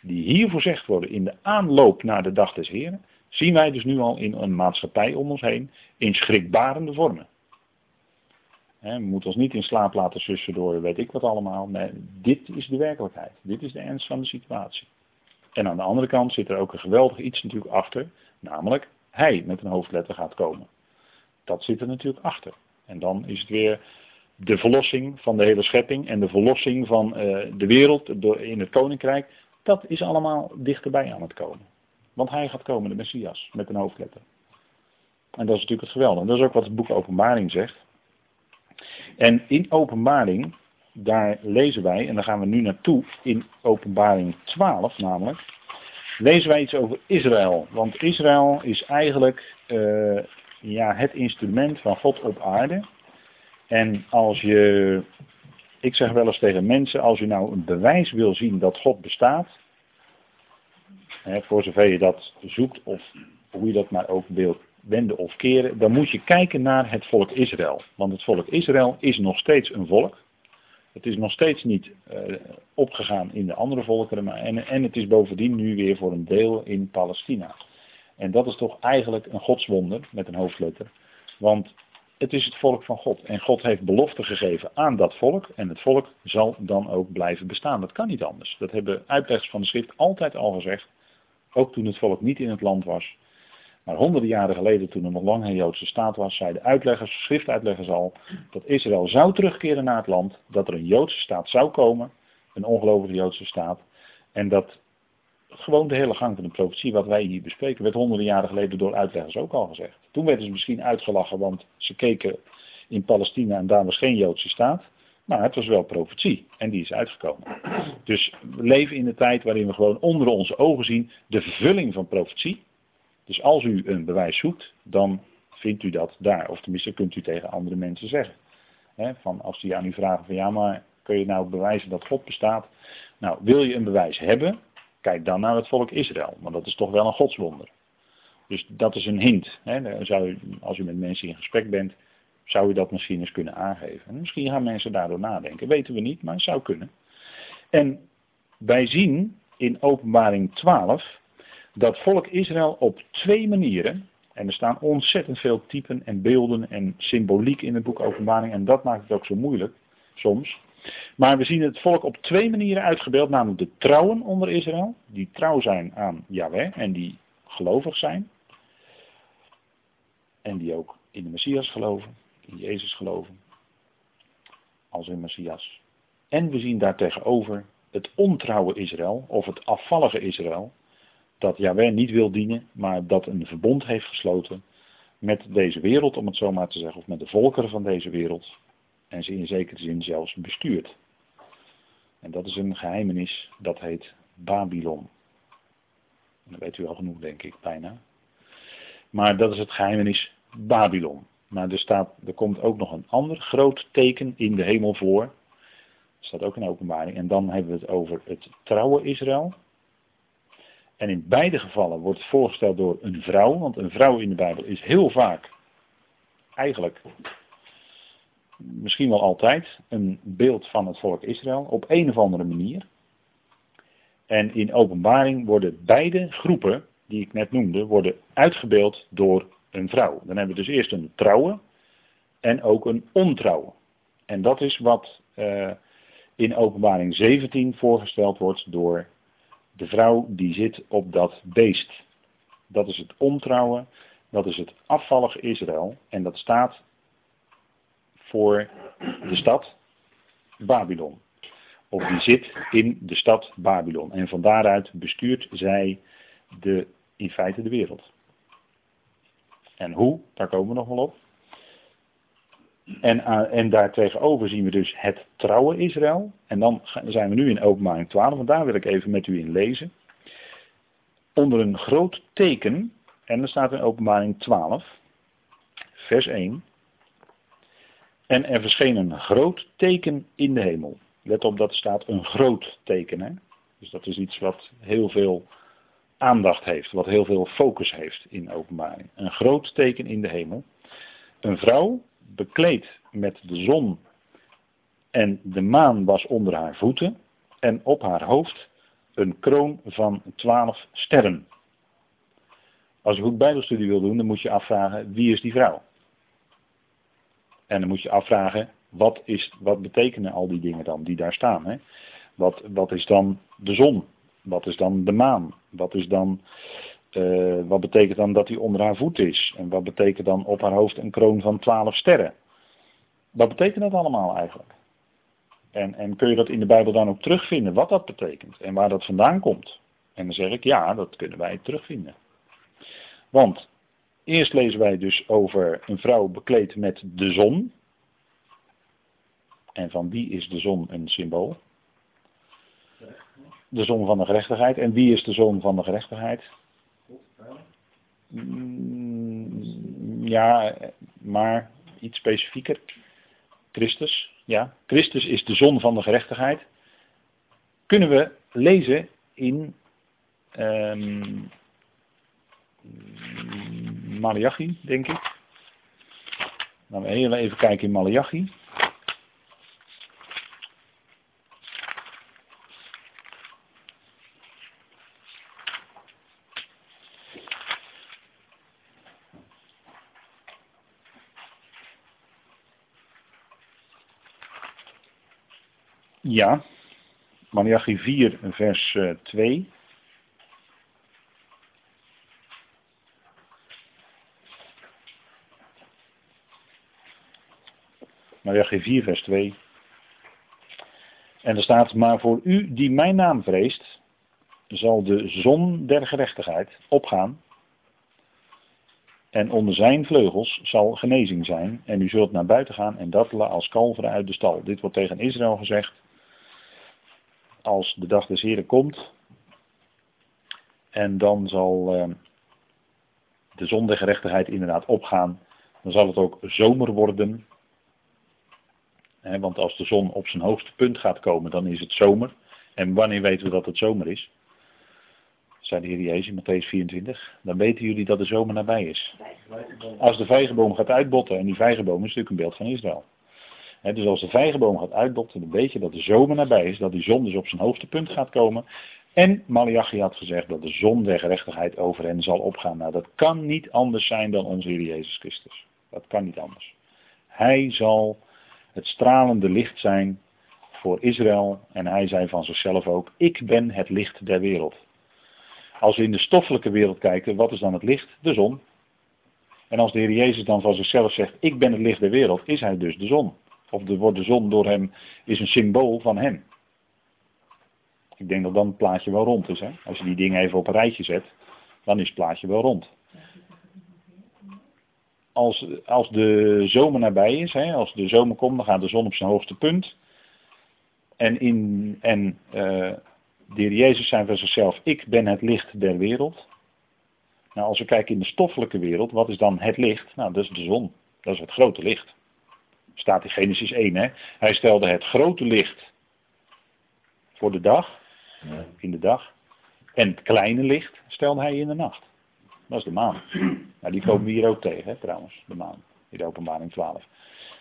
die hier voorzegd worden in de aanloop naar de dag des Heren, zien wij dus nu al in een maatschappij om ons heen in schrikbarende vormen. we moeten ons niet in slaap laten sussen door weet ik wat allemaal. Nee, dit is de werkelijkheid. Dit is de ernst van de situatie. En aan de andere kant zit er ook een geweldig iets natuurlijk achter. Namelijk, hij met een hoofdletter gaat komen. Dat zit er natuurlijk achter. En dan is het weer de verlossing van de hele schepping en de verlossing van uh, de wereld in het koninkrijk. Dat is allemaal dichterbij aan het komen. Want hij gaat komen, de Messias, met een hoofdletter. En dat is natuurlijk het geweldige. Dat is ook wat het boek Openbaring zegt. En in Openbaring, daar lezen wij, en daar gaan we nu naartoe, in Openbaring 12 namelijk, lezen wij iets over Israël. Want Israël is eigenlijk uh, ja, het instrument van God op aarde. En als je, ik zeg wel eens tegen mensen, als je nou een bewijs wil zien dat God bestaat, hè, voor zover je dat zoekt of hoe je dat maar ook wilt wenden of keren, dan moet je kijken naar het volk Israël. Want het volk Israël is nog steeds een volk. Het is nog steeds niet uh, opgegaan in de andere volkeren, maar, en, en het is bovendien nu weer voor een deel in Palestina. En dat is toch eigenlijk een godswonder met een hoofdletter. Want het is het volk van God. En God heeft belofte gegeven aan dat volk. En het volk zal dan ook blijven bestaan. Dat kan niet anders. Dat hebben uitleggers van de schrift altijd al gezegd. Ook toen het volk niet in het land was. Maar honderden jaren geleden, toen er nog lang een Joodse staat was, zeiden uitleggers, schriftuitleggers al, dat Israël zou terugkeren naar het land, dat er een Joodse staat zou komen, een ongelovige Joodse staat, en dat gewoon de hele gang van de profetie, wat wij hier bespreken, werd honderden jaren geleden door uitleggers ook al gezegd. Toen werden ze misschien uitgelachen, want ze keken in Palestina en daar was geen Joodse staat. Maar het was wel profetie en die is uitgekomen. Dus we leven in de tijd waarin we gewoon onder onze ogen zien de vervulling van profetie. Dus als u een bewijs zoekt, dan vindt u dat daar. Of tenminste kunt u tegen andere mensen zeggen. van als die aan u vragen van ja, maar kun je nou bewijzen dat God bestaat? Nou, wil je een bewijs hebben, Kijk dan naar het volk Israël, want dat is toch wel een godswonder. Dus dat is een hint. Hè. Zou, als u met mensen in gesprek bent, zou u dat misschien eens kunnen aangeven. En misschien gaan mensen daardoor nadenken. Weten we niet, maar het zou kunnen. En wij zien in openbaring 12 dat volk Israël op twee manieren, en er staan ontzettend veel typen en beelden en symboliek in het boek openbaring, en dat maakt het ook zo moeilijk soms. Maar we zien het volk op twee manieren uitgebeeld, namelijk de trouwen onder Israël, die trouw zijn aan Yahweh en die gelovig zijn. En die ook in de Messias geloven, in Jezus geloven, als in Messias. En we zien daartegenover het ontrouwe Israël, of het afvallige Israël, dat Yahweh niet wil dienen, maar dat een verbond heeft gesloten met deze wereld, om het zo maar te zeggen, of met de volkeren van deze wereld, en ze in zekere zin zelfs bestuurt. En dat is een geheimenis, dat heet Babylon. dat weet u al genoeg, denk ik, bijna. Maar dat is het geheimenis Babylon. Maar er, staat, er komt ook nog een ander groot teken in de hemel voor. Dat staat ook in openbaring. En dan hebben we het over het trouwe Israël. En in beide gevallen wordt het voorgesteld door een vrouw. Want een vrouw in de Bijbel is heel vaak, eigenlijk, misschien wel altijd, een beeld van het volk Israël. Op een of andere manier. En in openbaring worden beide groepen, die ik net noemde, worden uitgebeeld door een vrouw. Dan hebben we dus eerst een trouwe en ook een ontrouwe. En dat is wat uh, in openbaring 17 voorgesteld wordt door de vrouw die zit op dat beest. Dat is het ontrouwen, dat is het afvallige Israël en dat staat voor de stad Babylon. Of die zit in de stad Babylon. En van daaruit bestuurt zij de, in feite de wereld. En hoe, daar komen we nog wel op. En, uh, en daartegenover zien we dus het trouwe Israël. En dan zijn we nu in openbaring 12, want daar wil ik even met u in lezen. Onder een groot teken, en er staat in openbaring 12, vers 1. En er verscheen een groot teken in de hemel. Let op dat er staat een groot teken. Hè? Dus dat is iets wat heel veel aandacht heeft, wat heel veel focus heeft in openbaring. Een groot teken in de hemel. Een vrouw bekleed met de zon en de maan was onder haar voeten en op haar hoofd een kroon van twaalf sterren. Als je goed bijbelstudie wil doen, dan moet je afvragen wie is die vrouw? En dan moet je afvragen wat, is, wat betekenen al die dingen dan die daar staan? Hè? Wat, wat is dan de zon? Wat is dan de maan? Wat, is dan, uh, wat betekent dan dat hij onder haar voet is? En wat betekent dan op haar hoofd een kroon van twaalf sterren? Wat betekent dat allemaal eigenlijk? En, en kun je dat in de Bijbel dan ook terugvinden, wat dat betekent en waar dat vandaan komt? En dan zeg ik, ja, dat kunnen wij terugvinden. Want eerst lezen wij dus over een vrouw bekleed met de zon. En van wie is de zon een symbool? de zon van de gerechtigheid. En wie is de zon van de gerechtigheid? Mm, ja, maar iets specifieker. Christus, ja. Christus is de zon van de gerechtigheid. Kunnen we lezen in um, Malachi, denk ik. Laten we heel even kijken in Malachi. Ja, Malachi 4, vers 2. Malachi 4, vers 2. En er staat, maar voor u die mijn naam vreest, zal de zon der gerechtigheid opgaan. En onder zijn vleugels zal genezing zijn. En u zult naar buiten gaan en dattelen als kalveren uit de stal. Dit wordt tegen Israël gezegd als de dag des Heren komt. En dan zal uh, de zondegerechtigheid inderdaad opgaan. Dan zal het ook zomer worden. Want als de zon op zijn hoogste punt gaat komen, dan is het zomer. En wanneer weten we dat het zomer is? Zei de Heer Jezus in Matthäus 24. Dan weten jullie dat de zomer nabij is. Als de vijgenboom gaat uitbotten, en die vijgenboom is natuurlijk een beeld van Israël dus als de vijgenboom gaat uitbotten, dan weet je dat de zomer nabij is, dat die zon dus op zijn hoogtepunt gaat komen. En Malachi had gezegd dat de zon der gerechtigheid over hen zal opgaan. Nou, dat kan niet anders zijn dan onze Heer Jezus Christus. Dat kan niet anders. Hij zal het stralende licht zijn voor Israël en hij zei van zichzelf ook, ik ben het licht der wereld. Als we in de stoffelijke wereld kijken, wat is dan het licht? De zon. En als de Heer Jezus dan van zichzelf zegt, ik ben het licht der wereld, is hij dus de zon. Of de, wordt de zon door hem, is een symbool van hem. Ik denk dat dan het plaatje wel rond is. Hè? Als je die dingen even op een rijtje zet, dan is het plaatje wel rond. Als, als de zomer nabij is, hè, als de zomer komt, dan gaat de zon op zijn hoogste punt. En, in, en uh, de heer Jezus zei van zichzelf, ik ben het licht der wereld. Nou, als we kijken in de stoffelijke wereld, wat is dan het licht? Nou, dat is de zon. Dat is het grote licht. Staat in Genesis 1, hè. Hij stelde het grote licht voor de dag, in de dag. En het kleine licht stelde hij in de nacht. Dat is de maan. Nou, die komen we hier ook tegen, hè, trouwens, de maan. In de openbaring 12.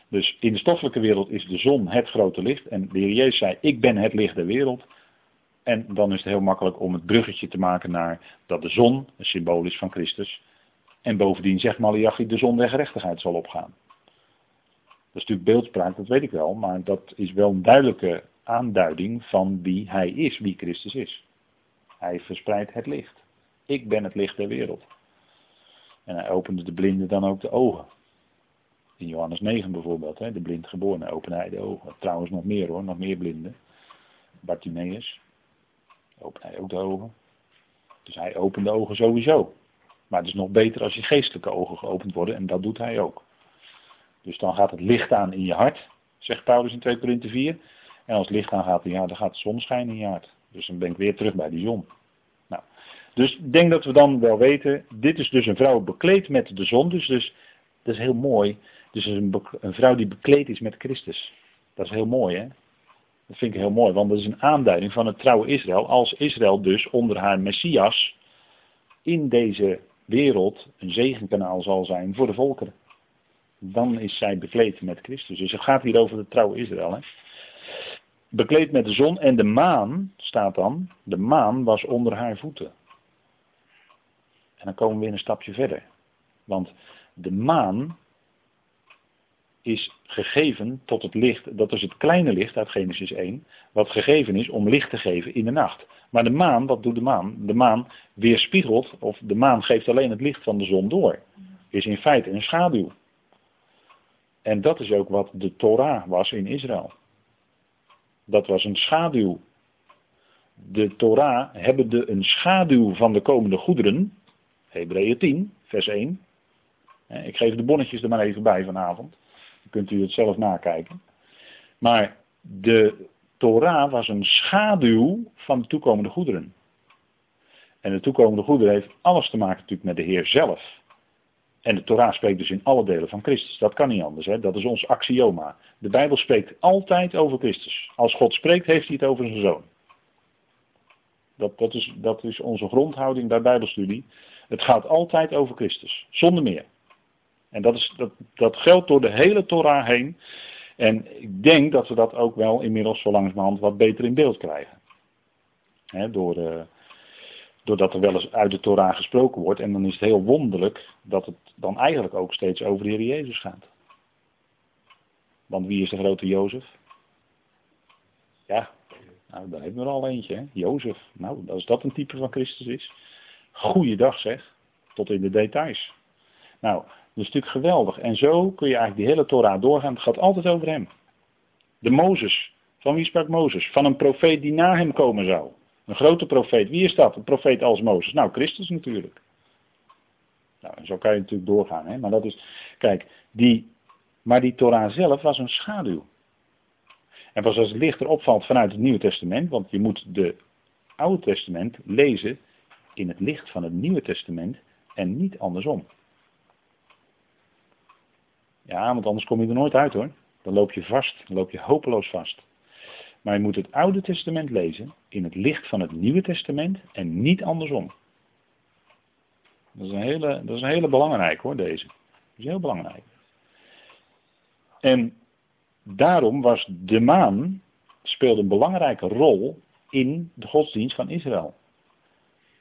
Dus in de stoffelijke wereld is de zon het grote licht. En de Heer Jezus zei, ik ben het licht der wereld. En dan is het heel makkelijk om het bruggetje te maken naar dat de zon een symbool is van Christus. En bovendien zegt Malachi, de zon der gerechtigheid zal opgaan. Dat is natuurlijk beeldspraak, dat weet ik wel. Maar dat is wel een duidelijke aanduiding van wie hij is, wie Christus is. Hij verspreidt het licht. Ik ben het licht der wereld. En hij opende de blinden dan ook de ogen. In Johannes 9 bijvoorbeeld, hè, de blind geboren, opende hij de ogen. Trouwens nog meer hoor, nog meer blinden. Bartimaeus, opende hij ook de ogen. Dus hij opent de ogen sowieso. Maar het is nog beter als je geestelijke ogen geopend worden en dat doet hij ook. Dus dan gaat het licht aan in je hart, zegt Paulus in 2 Korinthe 4. En als het licht aangaat in je hart, dan gaat de zon schijnen in je hart. Dus dan ben ik weer terug bij die zon. Dus ik denk dat we dan wel weten, dit is dus een vrouw bekleed met de zon. Dus, dus dat is heel mooi. Dus een, een vrouw die bekleed is met Christus. Dat is heel mooi hè. Dat vind ik heel mooi, want dat is een aanduiding van het trouwe Israël. Als Israël dus onder haar Messias in deze wereld een zegenkanaal zal zijn voor de volkeren. Dan is zij bekleed met Christus. Dus het gaat hier over het trouwe Israël. Hè? Bekleed met de zon en de maan, staat dan, de maan was onder haar voeten. En dan komen we weer een stapje verder. Want de maan is gegeven tot het licht, dat is het kleine licht uit Genesis 1, wat gegeven is om licht te geven in de nacht. Maar de maan, wat doet de maan? De maan weerspiegelt, of de maan geeft alleen het licht van de zon door. Is in feite een schaduw. En dat is ook wat de Torah was in Israël. Dat was een schaduw. De Torah hebben de, een schaduw van de komende goederen. Hebreeën 10, vers 1. Ik geef de bonnetjes er maar even bij vanavond. Dan kunt u het zelf nakijken. Maar de Torah was een schaduw van de toekomende goederen. En de toekomende goederen heeft alles te maken natuurlijk met de Heer zelf. En de Torah spreekt dus in alle delen van Christus. Dat kan niet anders. Hè? Dat is ons axioma. De Bijbel spreekt altijd over Christus. Als God spreekt, heeft hij het over zijn zoon. Dat, dat, is, dat is onze grondhouding bij Bijbelstudie. Het gaat altijd over Christus. Zonder meer. En dat, is, dat, dat geldt door de hele Torah heen. En ik denk dat we dat ook wel inmiddels zo langzamerhand wat beter in beeld krijgen. Door, uh, doordat er wel eens uit de Torah gesproken wordt. En dan is het heel wonderlijk dat het dan eigenlijk ook steeds over de Heer Jezus gaat. Want wie is de grote Jozef? Ja, nou, daar hebben we er al eentje, hè? Jozef. Nou, als dat een type van Christus is. Goeiedag zeg, tot in de details. Nou, dat is natuurlijk geweldig. En zo kun je eigenlijk die hele Torah doorgaan. Het gaat altijd over hem. De Mozes. Van wie sprak Mozes? Van een profeet die na hem komen zou. Een grote profeet. Wie is dat? Een profeet als Mozes? Nou, Christus natuurlijk. Nou, en zo kan je natuurlijk doorgaan. Hè? Maar dat is, kijk, die, maar die Torah zelf was een schaduw. En pas als het licht erop valt vanuit het Nieuwe Testament, want je moet de Oude Testament lezen in het licht van het Nieuwe Testament en niet andersom. Ja, want anders kom je er nooit uit hoor. Dan loop je vast, dan loop je hopeloos vast. Maar je moet het Oude Testament lezen in het licht van het Nieuwe Testament en niet andersom. Dat is een hele, dat is een hele belangrijke hoor, deze. Dat is heel belangrijk. En daarom was de maan, speelde een belangrijke rol in de godsdienst van Israël.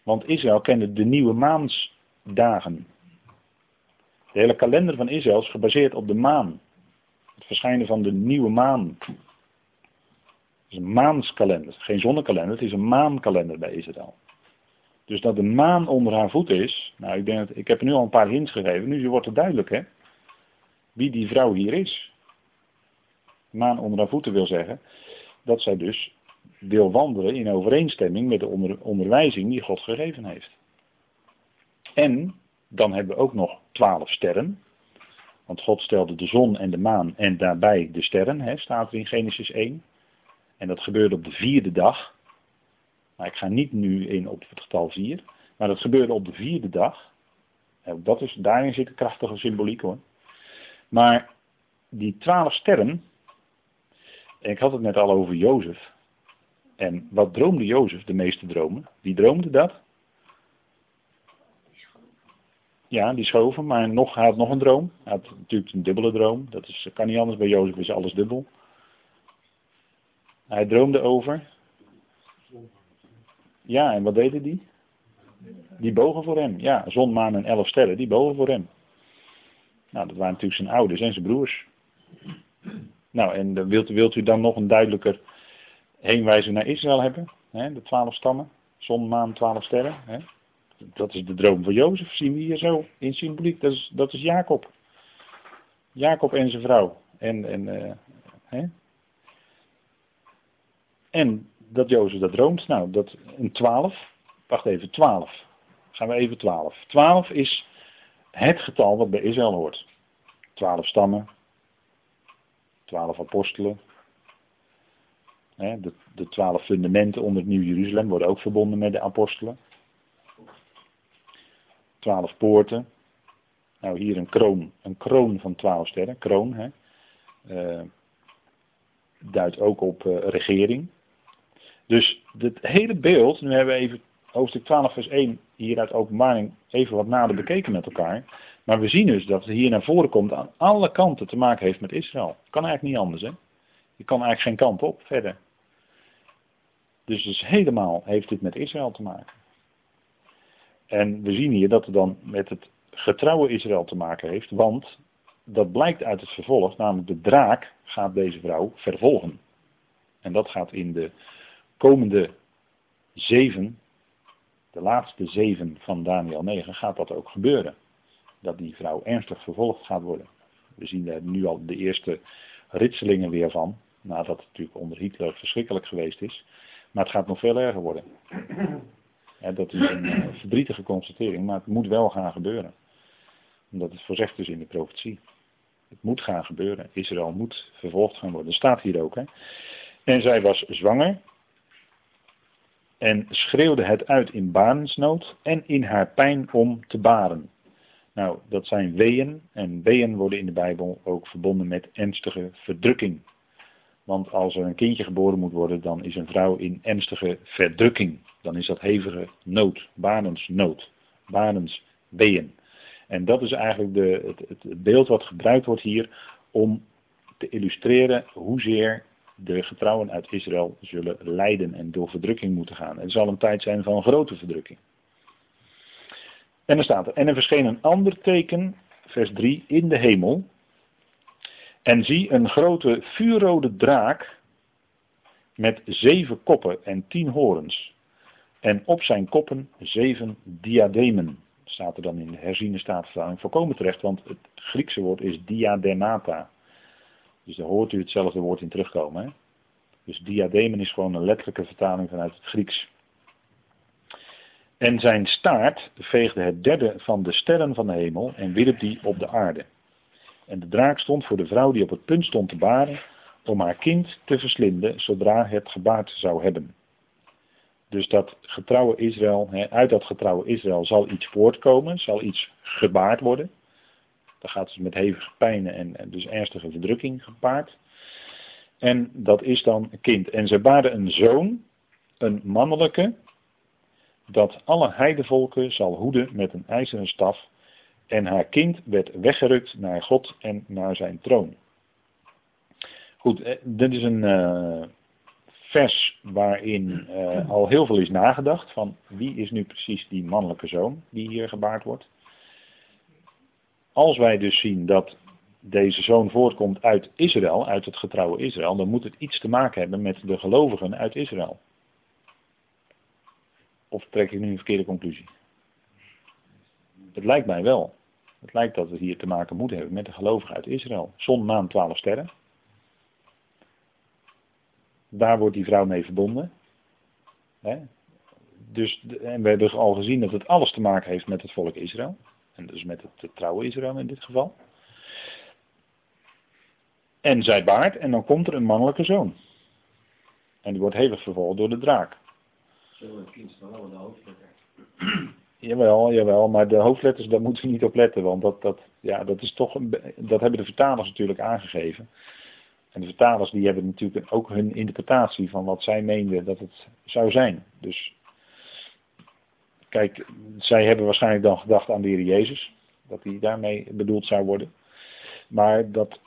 Want Israël kende de nieuwe maansdagen. De hele kalender van Israël is gebaseerd op de maan. Het verschijnen van de nieuwe maan. is een maanskalender. Geen zonnekalender, het is een maankalender bij Israël. Dus dat de maan onder haar voet is. Nou, ik, denk dat, ik heb er nu al een paar hints gegeven. Nu wordt het duidelijk, hè? Wie die vrouw hier is. Maan onder haar voeten wil zeggen dat zij dus wil wandelen in overeenstemming met de onder, onderwijzing die God gegeven heeft. En dan hebben we ook nog twaalf sterren. Want God stelde de zon en de maan en daarbij de sterren, hè, staat er in Genesis 1. En dat gebeurde op de vierde dag. Maar ik ga niet nu in op het getal vier. Maar dat gebeurde op de vierde dag. En dat is, daarin zit een krachtige symboliek hoor. Maar die twaalf sterren. En ik had het net al over Jozef. En wat droomde Jozef de meeste dromen? Wie droomde dat? Ja, die schoven, maar nog, hij had nog een droom. Hij had natuurlijk een dubbele droom. Dat is, kan niet anders, bij Jozef is alles dubbel. Hij droomde over. Ja, en wat deden die? Die bogen voor hem. Ja, zon, maan en elf sterren, die bogen voor hem. Nou, dat waren natuurlijk zijn ouders en zijn broers. Nou, en wilt, wilt u dan nog een duidelijker heenwijzen naar Israël hebben? Hè, de twaalf stammen. Zon, maan, twaalf sterren. Hè? Dat is de droom van Jozef, zien we hier zo in symboliek. Dat is, dat is Jacob. Jacob en zijn vrouw. En, en, uh, hè? en dat Jozef dat droomt. Nou, dat een twaalf. Wacht even, twaalf. Gaan we even twaalf. Twaalf is het getal wat bij Israël hoort. Twaalf stammen. Twaalf apostelen. De, de twaalf fundamenten onder het Nieuw Jeruzalem worden ook verbonden met de apostelen. Twaalf poorten. Nou, hier een kroon, een kroon van twaalf sterren. Kroon, hè. Uh, duidt ook op uh, regering. Dus het hele beeld, nu hebben we even hoofdstuk 12 vers 1 hier uit openbaring even wat nader bekeken met elkaar. Maar we zien dus dat het hier naar voren komt aan alle kanten te maken heeft met Israël. Kan eigenlijk niet anders hè. Je kan eigenlijk geen kant op verder. Dus, dus helemaal heeft dit met Israël te maken. En we zien hier dat het dan met het getrouwe Israël te maken heeft, want dat blijkt uit het vervolg, namelijk de draak gaat deze vrouw vervolgen. En dat gaat in de komende zeven, de laatste zeven van Daniel 9, gaat dat ook gebeuren. Dat die vrouw ernstig vervolgd gaat worden. We zien daar nu al de eerste ritselingen weer van, nadat het natuurlijk onder Hitler verschrikkelijk geweest is. Maar het gaat nog veel erger worden. dat is een eh, verdrietige constatering, maar het moet wel gaan gebeuren. Omdat het voorzegt dus in de profetie. Het moet gaan gebeuren. Israël moet vervolgd gaan worden. Dat staat hier ook. Hè. En zij was zwanger. En schreeuwde het uit in barensnood en in haar pijn om te baren. Nou, dat zijn weeën. En weeën worden in de Bijbel ook verbonden met ernstige verdrukking. Want als er een kindje geboren moet worden, dan is een vrouw in ernstige verdrukking. Dan is dat hevige nood, banensnood, banensweeën. En dat is eigenlijk de, het, het, beeld wat gebruikt wordt hier om te illustreren hoezeer de getrouwen uit Israël zullen lijden en door verdrukking moeten gaan. Het zal een tijd zijn van grote verdrukking. En dan staat er, en er verscheen een ander teken, vers 3, in de hemel, en zie een grote vuurrode draak met zeven koppen en tien horens. En op zijn koppen zeven diademen. Staat er dan in de herziene staatvertaling voorkomen terecht, want het Griekse woord is diademata. Dus daar hoort u hetzelfde woord in terugkomen. Hè? Dus diademen is gewoon een letterlijke vertaling vanuit het Grieks. En zijn staart veegde het derde van de sterren van de hemel en wierp die op de aarde. En de draak stond voor de vrouw die op het punt stond te baren om haar kind te verslinden zodra het gebaard zou hebben. Dus dat getrouwe Israël, uit dat getrouwe Israël zal iets voortkomen, zal iets gebaard worden. Dan gaat het met hevige pijnen en, dus ernstige verdrukking gepaard. En dat is dan een kind. En ze baarden een zoon, een mannelijke, dat alle heidevolken zal hoeden met een ijzeren staf en haar kind werd weggerukt naar God en naar zijn troon. Goed, eh, dit is een uh, vers waarin uh, al heel veel is nagedacht van wie is nu precies die mannelijke zoon die hier gebaard wordt. Als wij dus zien dat deze zoon voortkomt uit Israël, uit het getrouwe Israël, dan moet het iets te maken hebben met de gelovigen uit Israël. Of trek ik nu een verkeerde conclusie? Het lijkt mij wel. Het lijkt dat we hier te maken moeten hebben met de gelovigen uit Israël. Zon, maan, twaalf sterren. Daar wordt die vrouw mee verbonden. Dus, en we hebben al gezien dat het alles te maken heeft met het volk Israël. En dus met het, trouwe Israël in dit geval. En zij baart en dan komt er een mannelijke zoon. En die wordt hevig vervolgd door de draak. Zo een kind van de. Jawel, jawel, maar de hoofdletters, daar moeten we niet op letten, want dat, dat, ja, dat, is toch een, dat hebben de vertalers natuurlijk aangegeven. En de vertalers die hebben natuurlijk ook hun interpretatie van wat zij meenden dat het zou zijn. Dus kijk, zij hebben waarschijnlijk dan gedacht aan de Heer Jezus, dat hij daarmee bedoeld zou worden. Maar dat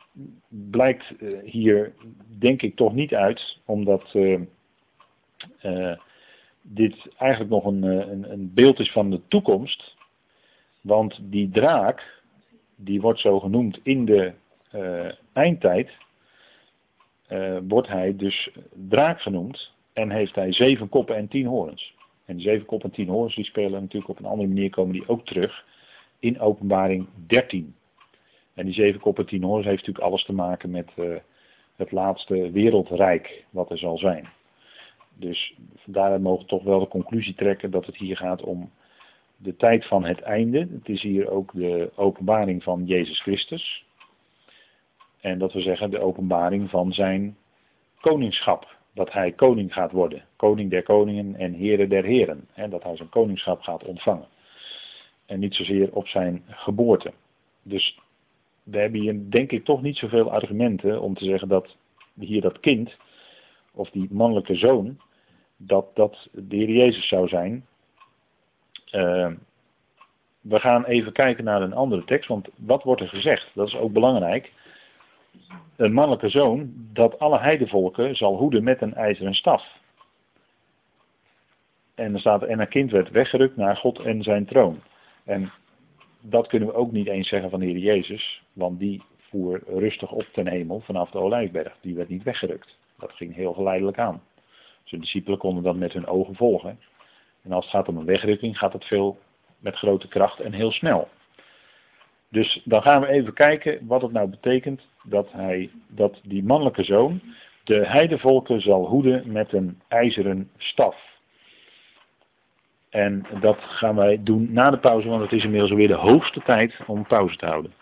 blijkt eh, hier denk ik toch niet uit, omdat uh, uh, dit eigenlijk nog een, een, een, beeld is van de toekomst. Want die draak, die wordt zo genoemd in de eindtijd, wordt hij dus draak genoemd en heeft hij zeven koppen en tien horens. En die zeven koppen en tien horens die spelen natuurlijk op een andere manier, komen die ook terug in openbaring 13. En die zeven koppen tien horens heeft natuurlijk alles te maken met het laatste wereldrijk wat er zal zijn. Dus vandaar mogen we toch wel de conclusie trekken dat het hier gaat om de tijd van het einde. Het is hier ook de openbaring van Jezus Christus. En dat we zeggen de openbaring van zijn koningschap. Dat hij koning gaat worden. Koning der koningen en heren der heren. En dat hij zijn koningschap gaat ontvangen. En niet zozeer op zijn geboorte. Dus we hebben hier denk ik toch niet zoveel argumenten om te zeggen dat hier dat kind, of die mannelijke zoon, dat dat de Heer Jezus zou zijn. Uh, we gaan even kijken naar een andere tekst, want wat wordt er gezegd? Dat is ook belangrijk. Een mannelijke zoon dat alle heidevolken zal hoeden met een ijzeren staf. En er staat, en een kind werd weggerukt naar God en zijn troon. En dat kunnen we ook niet eens zeggen van de Heer Jezus, want die voer rustig op ten hemel vanaf de Olijfberg. Die werd niet weggerukt. Dat ging heel geleidelijk aan. Zijn discipelen konden dat met hun ogen volgen. En als het gaat om een wegrukking, gaat het veel met grote kracht en heel snel. Dus dan gaan we even kijken wat het nou betekent dat, hij, dat die mannelijke zoon de heidevolken zal hoeden met een ijzeren staf. En dat gaan wij doen na de pauze, want het is inmiddels alweer de hoogste tijd om pauze te houden.